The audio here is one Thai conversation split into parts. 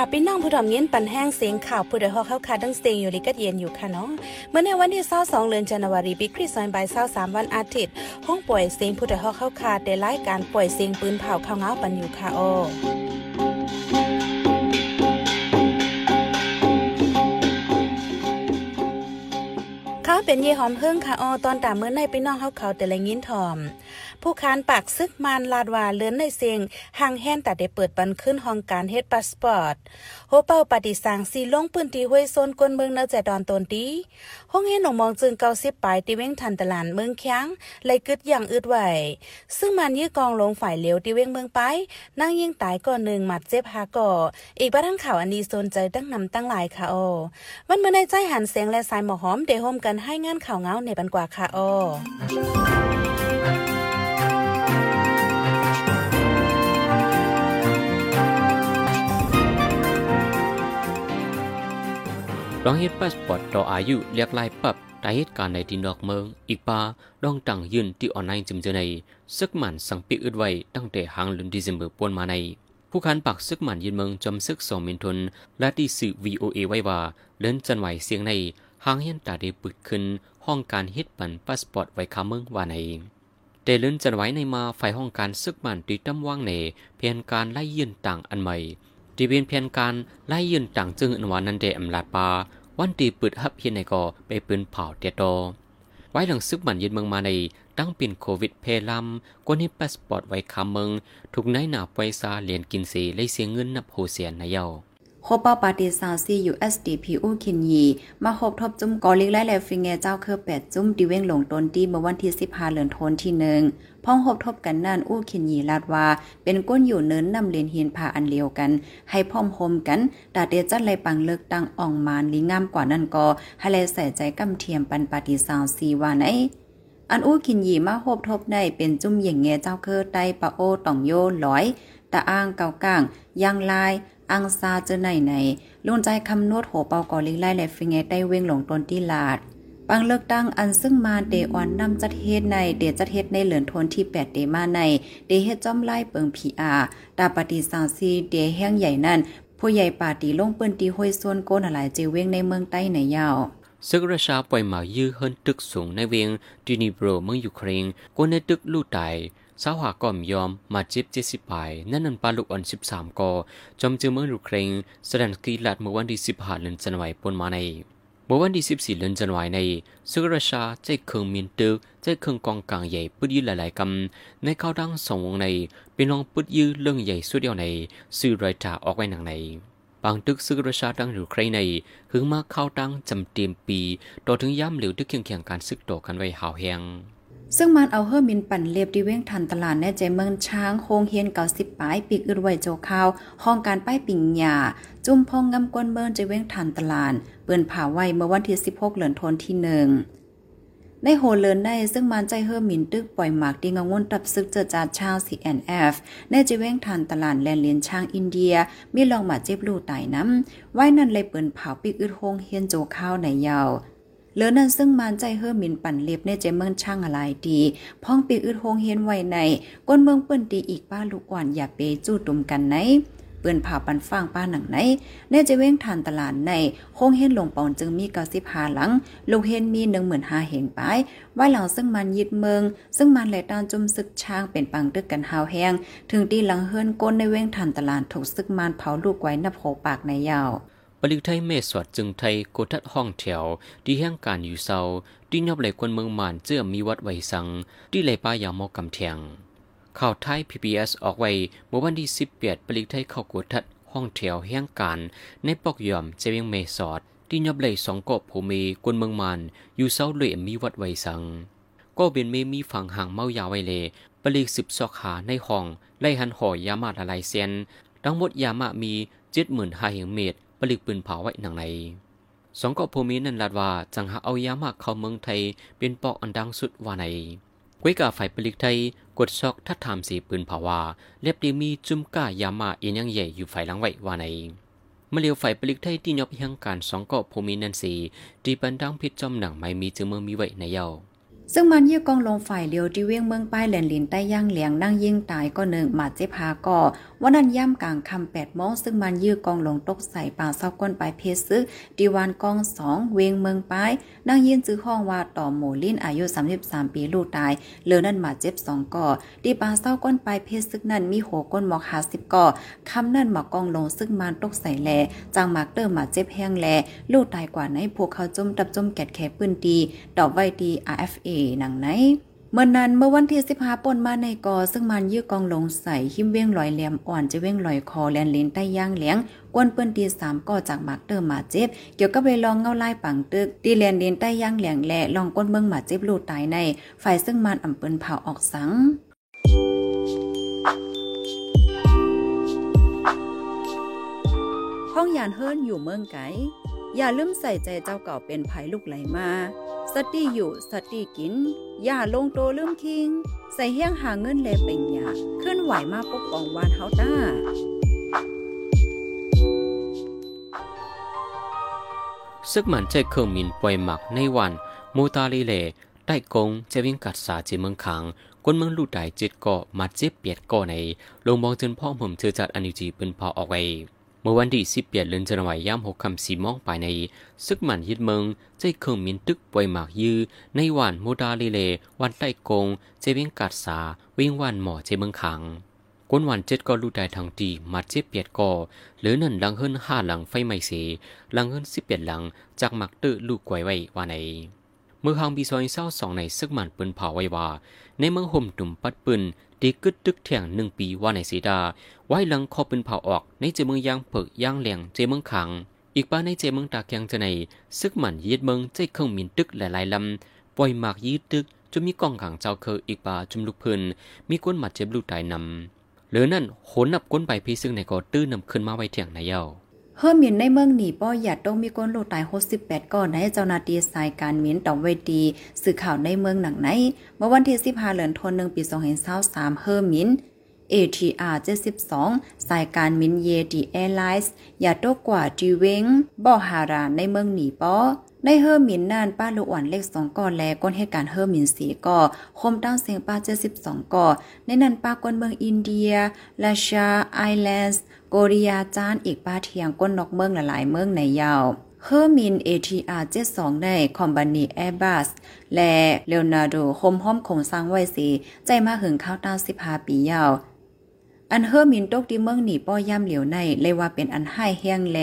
ค่ะพี่น้องผู้ดอมเย็นปันแห้งเสียงข่าวผู้ใดฮอกเข้าคาดังเสียงอยู่ลิกัดเย็นอยู่ค่ะเนาะเมื่อในวันที่22เดือนธันวาคมปีคริสต์ศักราช23วันอาทิตย์ห้องป่วยเสียงผู้ใดฮอกเข้าคาได้รายการป่วยเสียงปืนเผาข้าวเงาปันอยู่ค่ะโอขาเป็นเย่หอมเฮิงค่ะออตอนตามเมื่อในพี่น้องเขาเขาแต่ละยินถ่อม ผู้ค้านปากซึกมานลาดว่าเลือนในเสียงห่างแห่นแต่ได้เปิดบันขึ้นห้องการเฮ็ดพาสปอร์ตโฮเป้าปฏิสังสีลงพื้นที่ห้วยโซนกวนเมืองเนอแจดอนตนดีห้องเฮ็ดหนองมองจึงเกาสิบปลายที่เว้งทันตลาดเมืองเคียงเลยกึดอย่างอึดไหวซึ่งมันยื้อกองลงฝ่ายเหลวที่เว้งเมืองไป นั่งยิงตายก่อนหนึ่งหมัดเจ็บหาก่ออีกบ้านข่าวอันนี้สนใจตั้งนำตั้งหลายค่ะโอวันเมื่อในใจหันเสียงและสายหมอหอมเดโฮมกันให้งานข่าวเงาในบันกว่าค่ะโอ รองเฮ็ดพาสปอร์ตต่ออายุเรียกลายปรับตาเหตุการณ์ในที่นอกเมือง อีกปาดองตังยืนที่ออนไลน์จิมเจอในซึกหมันสังปีอึดไว้ตั้งแต่หางลุนดิเซมเบอร์ปวนมาใน ผู้คันปักซึกหมันยืนเมืองจอมซึกสองมินทนและที่สื่อ VOA ไว้ว่าเลินจันไหวเสียงในหางเฮียนตาได้ปึดขึ้น ห้องการเฮ็ดปันพาสปอร์ตไว้คาเมืองว่าในแต่เลินจันไหวในมาฝ่ายห้องการซึกหมันตีตั้มว่างในเพียนการไล่ยืนต่างอันใหม่ ที่เป็นเพียนการไล่ยืนต่างจึงอันวานันเดอมลาดปาวันตีปืดฮับเฮียนในกอไปปืนเผาเตียโตไว้หลังซึกมันยืนเมืองมาในตั้งปิ่นโควิดเพลำกวนิพาสปอร์ตไว้คำเมืองถูกนายหนาไวซาเลียนกินเสเลยเสียเงินนับโหเสียนนายเยา้า ปาติซาวซียู่ SDP อูคินยีมาหบทบจุ่มกอลิกไล่แลฟิงเงเจ้าเครือแปดจุ่มดิเว้งหลงตนตีเมื่อวันที่15เดือนธันวาคมที่หนึ่งพ้องหบทบกันนั่นอู้คินยีลาดว่า เป็นก้นอยู่เนินนำเลียนเฮียนพาอันเลียวกัน ให้พร้อมโฮมกันตาเตียจัดไลปังเลิกตั้งอ่องมานลีงามกว่านั่นก็ให้แลใส่ใจกำเทียมปันปาติซาวซีว่าไหนอันอู้คินยีมาโฮบทบได้เป็นจุ่มเหย่งแงเจ้าเครือไตปะโอต่องโยหลอย ตะอ้างเก่าก้างยางลาย อังซาเจอไหนไหนลุนใจคำนวดโหเปากอลิงไล่และฟิงเงได้เว้งหลงตนที่ลาดปังเลิกตั้งอันซึ่งมาเดออนนำจัดเฮ็ดในเดจัดเฮ็ดในเหลือนทนที่8เดมาในเดเฮ็ดจ้อมไล่เปิงพีอาตาปฏิสาวซีเดแห้งใหญ่นั่น ผู้ใหญ่ป่าตีลงเปิ้นตีห้วยส่วนโกนหลายเจเว้งในเมืองใต้ในยาวซึกราชาปล่อยหมายื้อเฮิรนตึกสูงในเวียงดินิโบรเมืองยูเครนกวนในตึกลู่ไต สาวหาก่อมยอมมาจิบเจ็ดสิบปายนั่นนันปาลุกอ่อนสิบสามกอจอมเจอเมืองยูเครนแสดงกีลัดเมื่อวันที่สิบห้าเดือนจันวายปนมาในเมื่อวันที่สิบสี่เดือนจันวายในซึกราชาใจเครืองมีนตึกใจเครืองกองกลางใหญ่ปุดยื้อหลายๆกำในข้าวดังสองวงในเป็นรองปุดยื้อเรื่องใหญ่สุดเดียวในซื้อรายจ่าออกไว้หนังในบางตึกซึกราชาดังหรือใครในหึงมาเข้าตั้งจำเตรียมปี ต่อถึงย่ำเหลวตึกเคียงเคียงการซึกโตกันไว้หาวแหง ซึ่งมันเอาเฮอมินปั่นเลียบดีเว้งทันตลาดแน่ใจเมืองช้างโคงเฮียนเก่าสิบปลายปีกอึดไวโจข้าวห้องการป้ายปิ่งหยาจุ่มพองงำกวนเบิร์นใจเว้งทันตลาดเปิ้นผ่าไว้เมื่อวันที่ 16 เหลือนทนที่หนึ่งในโฮเลินได้ซึ่งมันใจเฮอมินตึกปล่อยหมากดีงงวนตับซึกเจอจาชาว CNF ในเอฟแน่จะเว้งทันตลาดแลนเลียนช้างอินเดีย มีลองมาเจ็บลูตายน้ำไว้นั่นเลยเปิ้นเผาปีกอึดโฮงเฮียนโจข้าวในยาว เหลือนั้นซึ่งมันใจเฮือมินปั่นเล็บในใจเมืองช่างอะไรดี พ้องปีอึดโฮงเฮียนไว้ในก้นเมืองเปิ้นตีอีกป้าลูกอ่อนอย่าเปจู้ตุ่มกันไหนเปื้นผ่าปันฟางป้าหนังไหนในจะเว้งทานตลาดในโฮงเฮนหลงปอนจึงมีเก้าสิบหาหลัง ลูกเฮนมีหนึ่งหมื่นห้าเหงไปไว้หลังซึ่งมันยึดเมือง ซึ่งมันไหลตานจุมซึกช้างเป็นปังตึกกันหาวแห้ง ถึงตีหลังเฮิรนก้นในเว้งทานตลาดถูกซึกมันเผาลูกไว้นับโหปากในยาว ปลิกไทยเมสวดจึงไทยโกทัดห้องแถวที่แห่งการอยู่เศร้าที่นอบไหลควนเมืองมานเจื้อมีวัดไวสัง ที่ไหลป้ายามอกำเทียงข่าวไทย PBS ออกไว้เมื่อวันที่18ปลิกไทยเข้าโกทัดห้องแถวแห่งการในปอกยอมเจเวียงเมสอดที่นอบไหลสองเกาะภูมิกวนเมืองมานอยู่เศร้าเลยมีวัดไวสัง ก็เป็นเมมีฝั่งห่างเมายาไวเลปลิกสิบซอกหาในห้องไล่หันห่อยามาละลายเซียนทั้งหมดยามามีเจ็ดหมื่นห้าเหงเมตร ผลิตปืนเผาไว้หนังในสองเกาะภูมินันลาดว่าจังหาเอายามากเข้าเมืองไทย เป็นปอกอันดังสุดว่าในกุ้ยกาฝ่ายผลิตไทยกดซอกทัดถามสีปืนเผาว่าเรียบดีมีจุ่มก้ายามาเอียนยังใหญ่อยู่ฝ่ายหลังไว้ว่าในเมื่อเลียวฝ่ายผลิตไทยที่ยอบยังการสองเกาะภูมินันสีตีปันดังพิจอมหนังไม่มีจึงเมืองมีไว้ในเย้า ซึ่งมันยี่กองลงฝ่ายเลียวที่เวียงเมืองป้ายแหลนลินใต้ย่างเหลียงนั่งยิ่งตายก็หนึ่งหมาเจ็บหาก่อวันนั้นย่ำกลางคำแปดโมงซึ่งมันยื้อกองลงตกใส่ป่าเศร้าก้นปลายเพชรซึกดีวานกองสองเวงเมืองปลายนั่งยืนจื้อห้องว่าต่อหมูลิ้นอายุ 33 ปีลูกตายเลือนั่นมาเจ็บสองก่อดีป่าเศร้าก้นปลายเพชรซึกนั้นมีโหก้นหมอกหาสิบก่อคำนั่นหมอกกองลงซึ่งมันตกใส่แลจางมากเตอร์มาเจ็บแห้งแลลูกตายกว่าในพวกเขาจมดับจมแกดแขปืนดีดอกไว้ดี RFA หนังไหนเมื่อนนั้นเมื่อวันที่15ป่นมาในกอ ซึ่งมันยื้อกองลงใส่หิมเว้งลอยเหลี่ยมอ่อนจะเว้งลอยคอแลนเลนใต้ย่างเหลียงกวนเปิ้นตีสามก่อจากมากเตอร์มาเจ็บ เกี่ยวกับเลยลองเงาไล่ปังตึกตีแลนเลนใต้ย่างเหลียงแหละลองก้นเบิ่งมาเจ็บลูกตายใน ฝ่ายซึ่งมันอำเปิ้นเผาออกสังห้องยานเฮิรนอยู่เมืองไกอย่าลืมใส่ใจเจ้าเก่าเป็นภัยลูกไหลมา สติอยู่สติกิน อย่าลงโตลืมคิง ใส่เฮี้ยงหาเงินเลเป็นยาขึ้นไหวมาปกป้องวานเฮาต้าซึกมันใจเครื่องมินปล่อยหมักในวันโมตาลีเลใต้กงจะวิ่งกัดสาเจเมืองขังกวนเมืองลู่ไดจ็ดก่อมาเจ็บเปียดก่อในลงมองจนพ่อผมเธอจัดอนิจีเป็นพอออกไว้เมื่อวันที่สิบเปียดเลือนจันวายย่ำหกคำสีมองไปใน ซึกมันยึดเมืองใจเครื่องมินตึกปล่อยหมากยือ ในวันโมดาลีเล วันใต้กงจวิ่งกัดสา วิ่งวันหมอเจเมืองขังกวนวันเจ็ดก็ลู่ได้ทางดีมาเจ็บเปียดก่อหรือนั่นหลังเฮิรนห้าหลังไฟไหม้เสีหลังเฮิรนสิบเปียดหลังจากหมักตื้อลูกไว้ไว้ว่าใน มื่อหางบีซอยเศร้าสองในซึกมันปืนเผาไว้ว่า ในเมืองห่มตุ่มปัดปืนดีกึดตึกเถียงหนึ่งปีว่าในสีดา ไว้หลังคอปืนเผาออก ในเจเมืองยางเผิกยางเหลียงเจเมืองขัง อีกป้าในเจเมืองตากยังจะในซึกมันยึดเมืองใจเครื่องมินตึกหลายๆลำปล่อยหมากยืดตึกจนมีกองขังเจ้าเคออีกป้าจุมลูกพื้นมีก้นหมัดเจ็บลูกตายนำหรือนั่นโหนนับก้นใบพีซึ่งในก็ตื้อนำขึ้นมาไว้เถียงนายเย้า เฮอรมินในเมืองหนีป้อหยาดต้องมีก้นโลตาย68ก่อนให้เจ้าหน้าที่สายการมินตอเวดีสื่อข่าวในเมืองหนังไหน เมื่อวันที่15เดือนธันวาคมปี2023เฮิรมิน ATR 72 สายการมินเยดีแอร์ไลน์อย่าโตกว่าจีเวงบ่อฮาราในเมืองหนีป้อในเฮอร์มินนานป้าลูกอ่อนเลขสองก่อแลก้นเหตุการณ์เฮอร์มินสีก่อคมตั้งเสียงป้าเจ็ดสิบสองก่อในนั้นป้าก้นเมืองอินเดียลาชาไอแลนด์โกริยาจานอีกป้าเทียงก้นนอกเมืองหลายๆเมืองในยาวเฮอร์มิน ATR 72ในคอมบานีแอร์บัสและเลโอนาร์โดโฮมห้อมคงสร้างไว้สีใจมาหึงข้าวต้า15ปียาว อันเฮอร์มินตกที่เมืองหนีป้อย่ำเหลียวในเลยว่าเป็นอันให้แห้งแล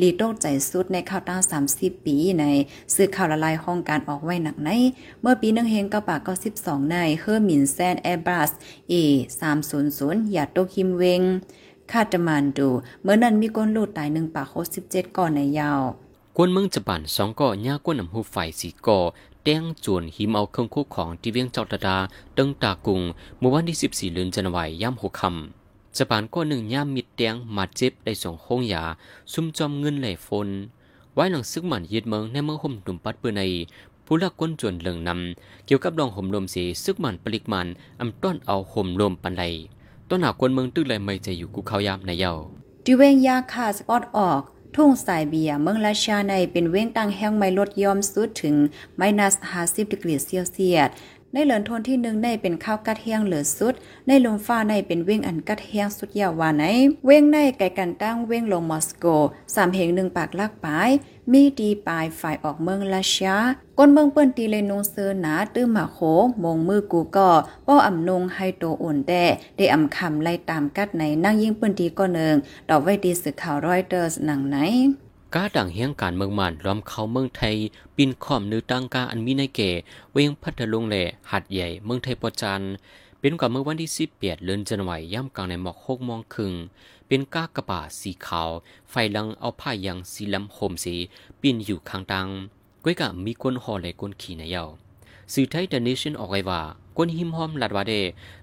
ลีโตกใจสุดในข้าวต้า30ปีในซื้อข่าวละลายห้องการออกไว้หนักใน เมื่อปีหนึ่งเฮงกระปากก็12ในเฮอร์มินแซนแอร์บัส A 300อย่าโตกหิมเวงคาดจะมันดูเมื่อนั้นมีก้นลูดตายหนึ่งปากโค17ก่อนในยาวกวนเมืองจปั่นสองก่อย่ากวนนำหูไฟสีก่อแต้งจวนหิมเอาเครื่องคู่ของที่เวียงเจ้าตาดาตึงตากุงเมื่อวันที่ 14เดือนจันวายย่ำหกคำ จะปานก็หนึ่งย่ามมิดแดงมาเจ็บได้ส่งห้องยาซุ่มจอมเงินไหลฝนไว้หลังซึกหมันยึดเมืองในเมืองห่มตุ่มปัดเปื้อในผู้ลักก้นจวนเหลืองนำเกี่ยวกับดองห่มลมสีซึกหมันปลิกมันอำต้อนเอาห่มลมปันไลต้นหากวนเมืองตึกไหลไม่ใจอยู่กูเขายามในเย้าดิเวงยาคาสปอตออกทุ่งสายเบียเมืองราชาในเป็นเว้งตังแห้งไม่ลดยอมสุดถึงไมนัส50ดีกรีเซลเซียส ในเหลือนทนที่หนึ่งในเป็นข้าวกัดเฮียงเหลือสุด ในลมฟ้าในเป็นเว้งอันกัดเฮียงสุดยาววาไหน เว้งในไก่กันตั้งเว้งลงมอสโกสามเหงหนึ่งปากลากปลาย มีดีปลายฝ่ายออกเมืองราชาก้นเมืองเปิ้นตีเลนงเซอร์หนาตื้อหมาโขมงมือกูก็ป้ออำนงให้โตอุ่นแต่ได้อำคำไล่ตามกัดในนั่งยิ่งเปิ้นตีก็เนิงดอกไว้ดีสื่อข่าวรอยเตอร์สหนังไหน กาดังเฮียงการเมืองมันล้อมเข้าเมืองไทย ปินข้อมนือตังกาอันมีในเกเวงพัทลุงแหล่หัดใหญ่เมืองไทยปอจันเป็นกว่าเมื่อวันที่สิบเปียดเลือนจันไหวย่ำกลางในหมอกหกโมองครึ่งเป็นกากระป่าสีขาว ไฟลังเอาผ้ายางสีลำโหมสี ปินอยู่ข้างตังก้อยกะมีก้นห่อและก้นขี่ในเยาสื่อไทยเดนิชันออกไว้ว่าก้นหิมหอมลัดวาเด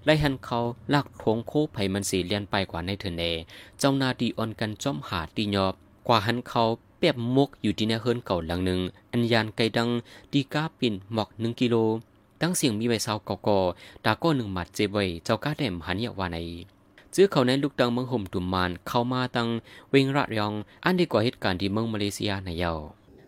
ไล่หันเขาลากทงโคไผมันสีเลียนไปกว่าในเทนเนเจ้านาดีออนกันจ้อมหาตียอบ กว่าหันเขาเปียบมกอยู่ที่ในเฮิรนเก่าหลังหนึ่ง อันยานไกดังดีก้าปิ่นหมอกหนึ่งกิโล ตั้งเสียงมีไว้เศร้าเก่าๆตาก็หนึ่งหมัดเจ็บไว้เจ้าก้าแดมหันเยาว่าในจื้อเขาในลูกตังเมืองห่มตุ่มมานเข้ามาตังเวงระยอง อันดีกว่าเหตุการณ์ที่เมืองมาเลเซียในเยา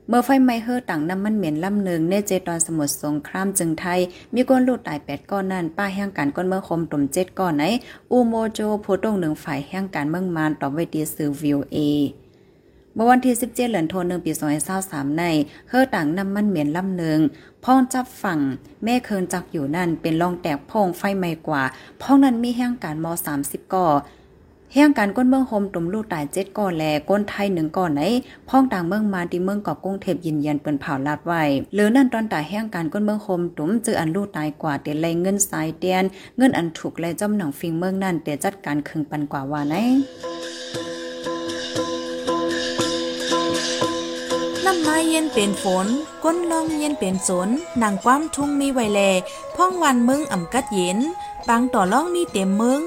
เมื่อไฟไหม้เฮอต่างน้ำมันเหม็นลำหนึ่งในเจตอนสมุทรสงครามจึงไทย มีก้นลูดตายแปดก้อนนั่นป้าแห่งการก้นเมื่อคมตุ่มเจ็ดก้อนไหนอูโมโจโพตงหนึ่งฝ่ายแห่งการเมืองมานต่อไว้ดีสื่อวิวเอ เมื่อวันที่ 17เดือนธันวาคมปี2023ในเฮอต่างน้ำมันเหม็นลำหนึ่งพ้องจับฝั่งแม่เคินจักอยู่นั่นเป็นรองแตกพองไฟไหม้กว่าพ้องนั้นมีแห่งการม30ก่อเฮียงการก้นเมืองโฮมตุ่มลูกตายเจ็ดก่อนแลก้นไทยหนึ่งก่อนไหนพ้องต่างเมืองมาที่เมืองเกาะกุ้งเทพยินยันเปิ้นเผาลาดไว้หรือนั่นตอนตายแห่งการก้นเมืองโฮมตุ่มเจออันลูกตายกว่าเตียนไรเงินสายเตียนเงินอันถูกและจอมหนังฟิงเมืองนั่นเตียจัดการคึงปันกว่าว่าไหน น้ำไม้เย็นเป็นฝน ก้นลมเย็นเป็นสนนางความทุ่งมีไวแลพ่องวันมึงอ่ำกัดเย็นบางต่อล่องมีเต็มมึง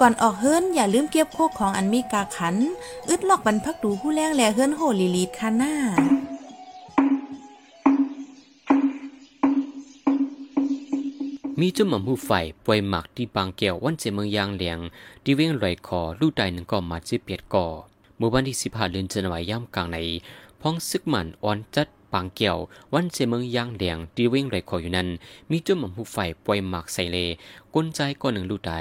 ก่อนออกเฮิรนอย่าลืมเก็บโคกของอันมีกาขัน อึดลอกบรรพักดูผู้แรงแลเฮิรนโหลีลีดคาหน้ามีจุ่มหม่ำหูไฟป่วยหมักที่บางแก้ววันเจเมืองยางเหลียงที่เว้งลอยคอลู่ใดหนึ่งก่อมาจิเปียดก่อเมื่อวันที่สิบห้าเดือนจันวายย่ำกลางใน พ้องซึกหมันอ่อนจัดปางเกี่ยว วันเจเมืองยางเหลียงที่เว้งลอยคออยู่นั้น มีจุ่มหม่ำหูไฟป่วยหมักใส่เลก้นใจก่อนหนึ่งลู่ใด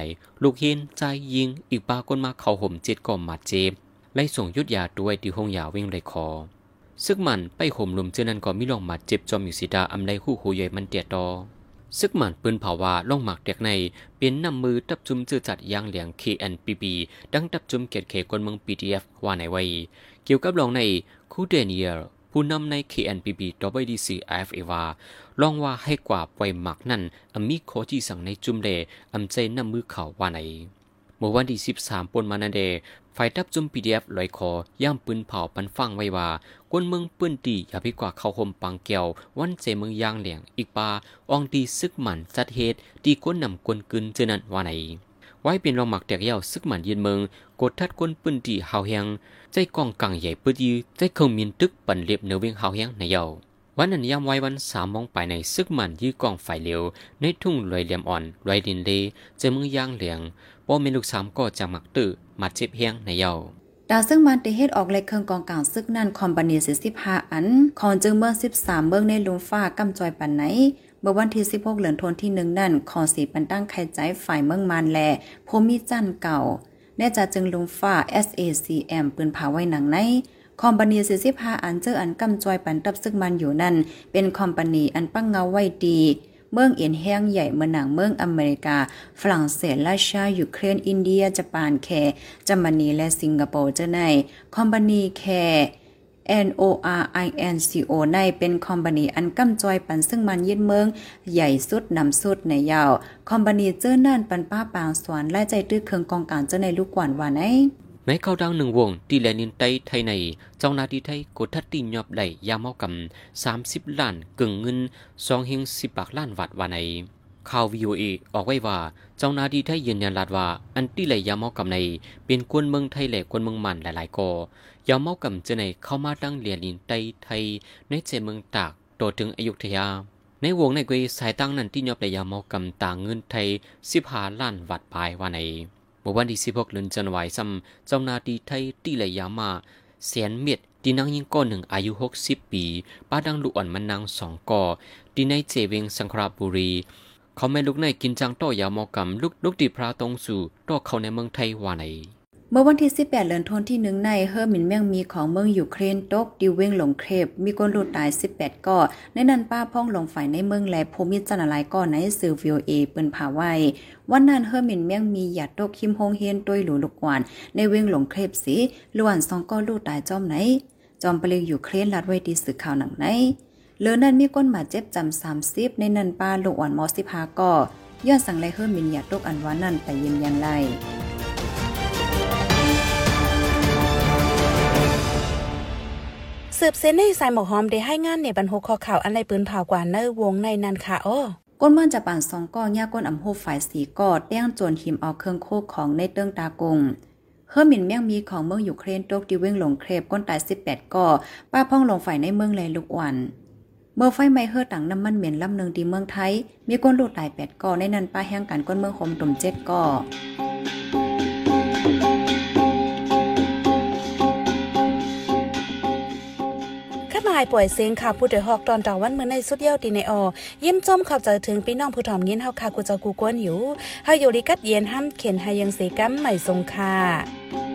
ลูกเห็นใจยิง อีกปาก้นมาเข้าห่มเจ็ดก่อมาเจ็บไล่ส่งยุดยาด้วยที่ห้องยาเว้งลอยคอซึกมันไปห่มลุมเจอนั้นก็มีลองมาเจ็บจอมอยู่สีดาอำไลคู่หูใหญ่มันเตียดอซึกหมันปืนเผาว่าล่องหมักเด็กใน เป็นนำมือตับจุมจือจัดยางเหลียง KNPB ดังตับจุมเกียรติเขกนเมือง PDF ว่าในไว้ เกี่ยวกับลองใน คูเดนียลผู้นำใน KNPB WDC IFA ว่าลองว่าให้กว่าปล่อยหมักนั่นอมีโคที่สั่งในจุมเลอำใจนำมือเขาว่าในเมื่อวันที่ 13ปนมานันเดฝ่ายทับจุม PDF ลอยคอย่างปืนเผาปันฟังไว้ว่ากวนเมืองปืนดีอย่าไปกว่าเข้าห่มปังแก้ววันเจเมืองยางเหลียงอีกปาอองดีซึกหมันจัดเหตุดีกวนนำกวนกึนเจนันว่าไหน ไว้เป็นรองหมักแตกเย้าซึกหมันเยืนเมืองกดทัดกวนปืนดีหาวแหงใจกองกังใหญ่ปื้ดีใจเคงมีนตึกปันเรียบเนื้อเวียงหาวแหงในเยาวันนั้นยามไว้วันสามมองไปในซึกหมันยื้อกองไฟเหลวในทุ่งลอยเหลี่ยมอ่อนลอยดินเลเจอเมืองยางเหลียงป้อเมนลูกสามก็จากหมักตื้อมาเจ็บแหงในเยาดาวซึ่งมันได้เฮ็ดออกเลยเครื่องกองกลางซึกนั่นคอมพานี45อันของจึงเมือง13เมืองในลุมฟ้ากำจอยปันไหน เมื่อวันที่ 16เหลือนทนที่หนึ่งนั่นขอสีปันตั้งไข่ใจฝ่ายเมืองมานแลพมีจันเก่า แน่จะจึงลุมฟ้า SACM ปืนผาไว้หนังในคอมพานี45อันเจออันกำจอยปันตับซึ่งมันอยู่นั่น เป็นคอมพานีอันปั้งเงาไว้ดี เมืองเอียนแห้งใหญ่เมืองหนังเมืองอเมริกา ฝรั่งเศสราชายูเครนอินเดียญี่ปุ่นแคจามานีและสิงคโปร์เจ้าในคอมพานีแค NORINCO ในเป็นคอมพานีอันกำจอยปันซึ่งมันยึดเมือง ใหญ่สุดนำสุดในยาว คอมพานีเจ้านั่นปันป้าปางสวนและใจตื้อเครื่องกองการเจ้าในลูกกวนว่าไหนในเข้าดังหนึ่งวงที่แลนินไตไทยในเจ้านาทีไทยกดทัดตียอบได้ยาเมากำสามสิบล้านกึ่งเงินสองเฮงสิบปากล้านวัดว่าใน ข่าววีโออกไว้ว่า เจ้าหน้าที่ไทยยืนยันลาดว่า อันที่ไหลยาเมากำใน เป็นกวนเมืองไทยแหละกวนเมืองมันหลายๆกอยาเมากำจะในเข้ามาดังเรียนลินไตไทย ในเจเมืองตากโตถึงอยุธยา ในวงในกุยสายตั้งนั้นที่ยอบได้ยาเมากำต่างเงินไทยสิบหาล้านวัดปลายว่าในเมื่อวันที่16เดือนจันวายซ้ำเจ้าหน้าที่ไทยตีเลยยามาเสียนเม็ดตีนางยิงก้อนหนึ่งอายุ 60 ปี ป้าดังลูกอ่อนมันนางสองก่อตีในเจเวงสังขราบุรี เขาแม่ลูกในกินจังต่อยามอกำลูกลูกตีพระตรงสู่ต่อเขาในเมืองไทยว่าไหนเมื่อวันที่ 18เดือนธันวาคมที่หนึ่งในเฮอร์มินแมงมีของเมืองยูเครนตกดิวเวงหลงเครบมีคนลูกตาย 18 ก่อในนั้นป้าพ่องลงฝ่ายในเมืองแลภูมิจันอะไรก่อในสื่อวิวเอเปิ้นผาไว้วันนั้นเฮอร์มินแมงมีหยาดตกคิมฮงเฮียนต้วยหลูลูกกวานในเวงหลงเครบสีล้วนสองก่อลูกตายจอมไหน จอมเปลียวยูเครนลัดไว้ดีสื่อข่าวหนังไหน เหลือนั้นมีก้นหมาเจ็บจำ30ในนั้นป้าลูกอ่อนมอ15ก่อย้อนสั่งไลเฮอร์มินหยาดตกอันว่านั่นไปยืนยันไล่สืบเส้นในสายหมอกหอมได้ให้งานในบรรโหคอข่าวอันไรปืนเผากว่าเนอวงในนันค่ะอ้อก้นเมืองจะป่านสองก้อนยาก้นอำโหฝ่ายสีกอดแต้งโจนหิมเอาเครื่องโคกของในเติ้งตากงเฮอร์มินแม่งมีของเมืองยูเครนตกดิเว้งหลงเครบก้นตาย18ก่อป้าพ่องลงฝ่ายในเมืองแลลูกอ่อน เมื่อไฟไหม้เฮอต่างน้ำมันเหม็นลำหนึ่งที่เมืองไทย มีก้นลูกตาย8ก่อในนั้นป้าแห้งกันก้นเมืองโฮมตุ่ม7ก่อข้ามาายป่วยเสียงข่าวผู้เดือดฮอกตอนตะวันเมื่อในสุดเยี่ยวตีในออยิ้มจมข้าใจถึงพี่น้องผู้ถ่อมยินเฮาคากูจ้ากูกวนอยู่เฮาอยู่ลิกัดเย็นห้ำเข็นหายังเสกัมใหม่ทรงค่ะ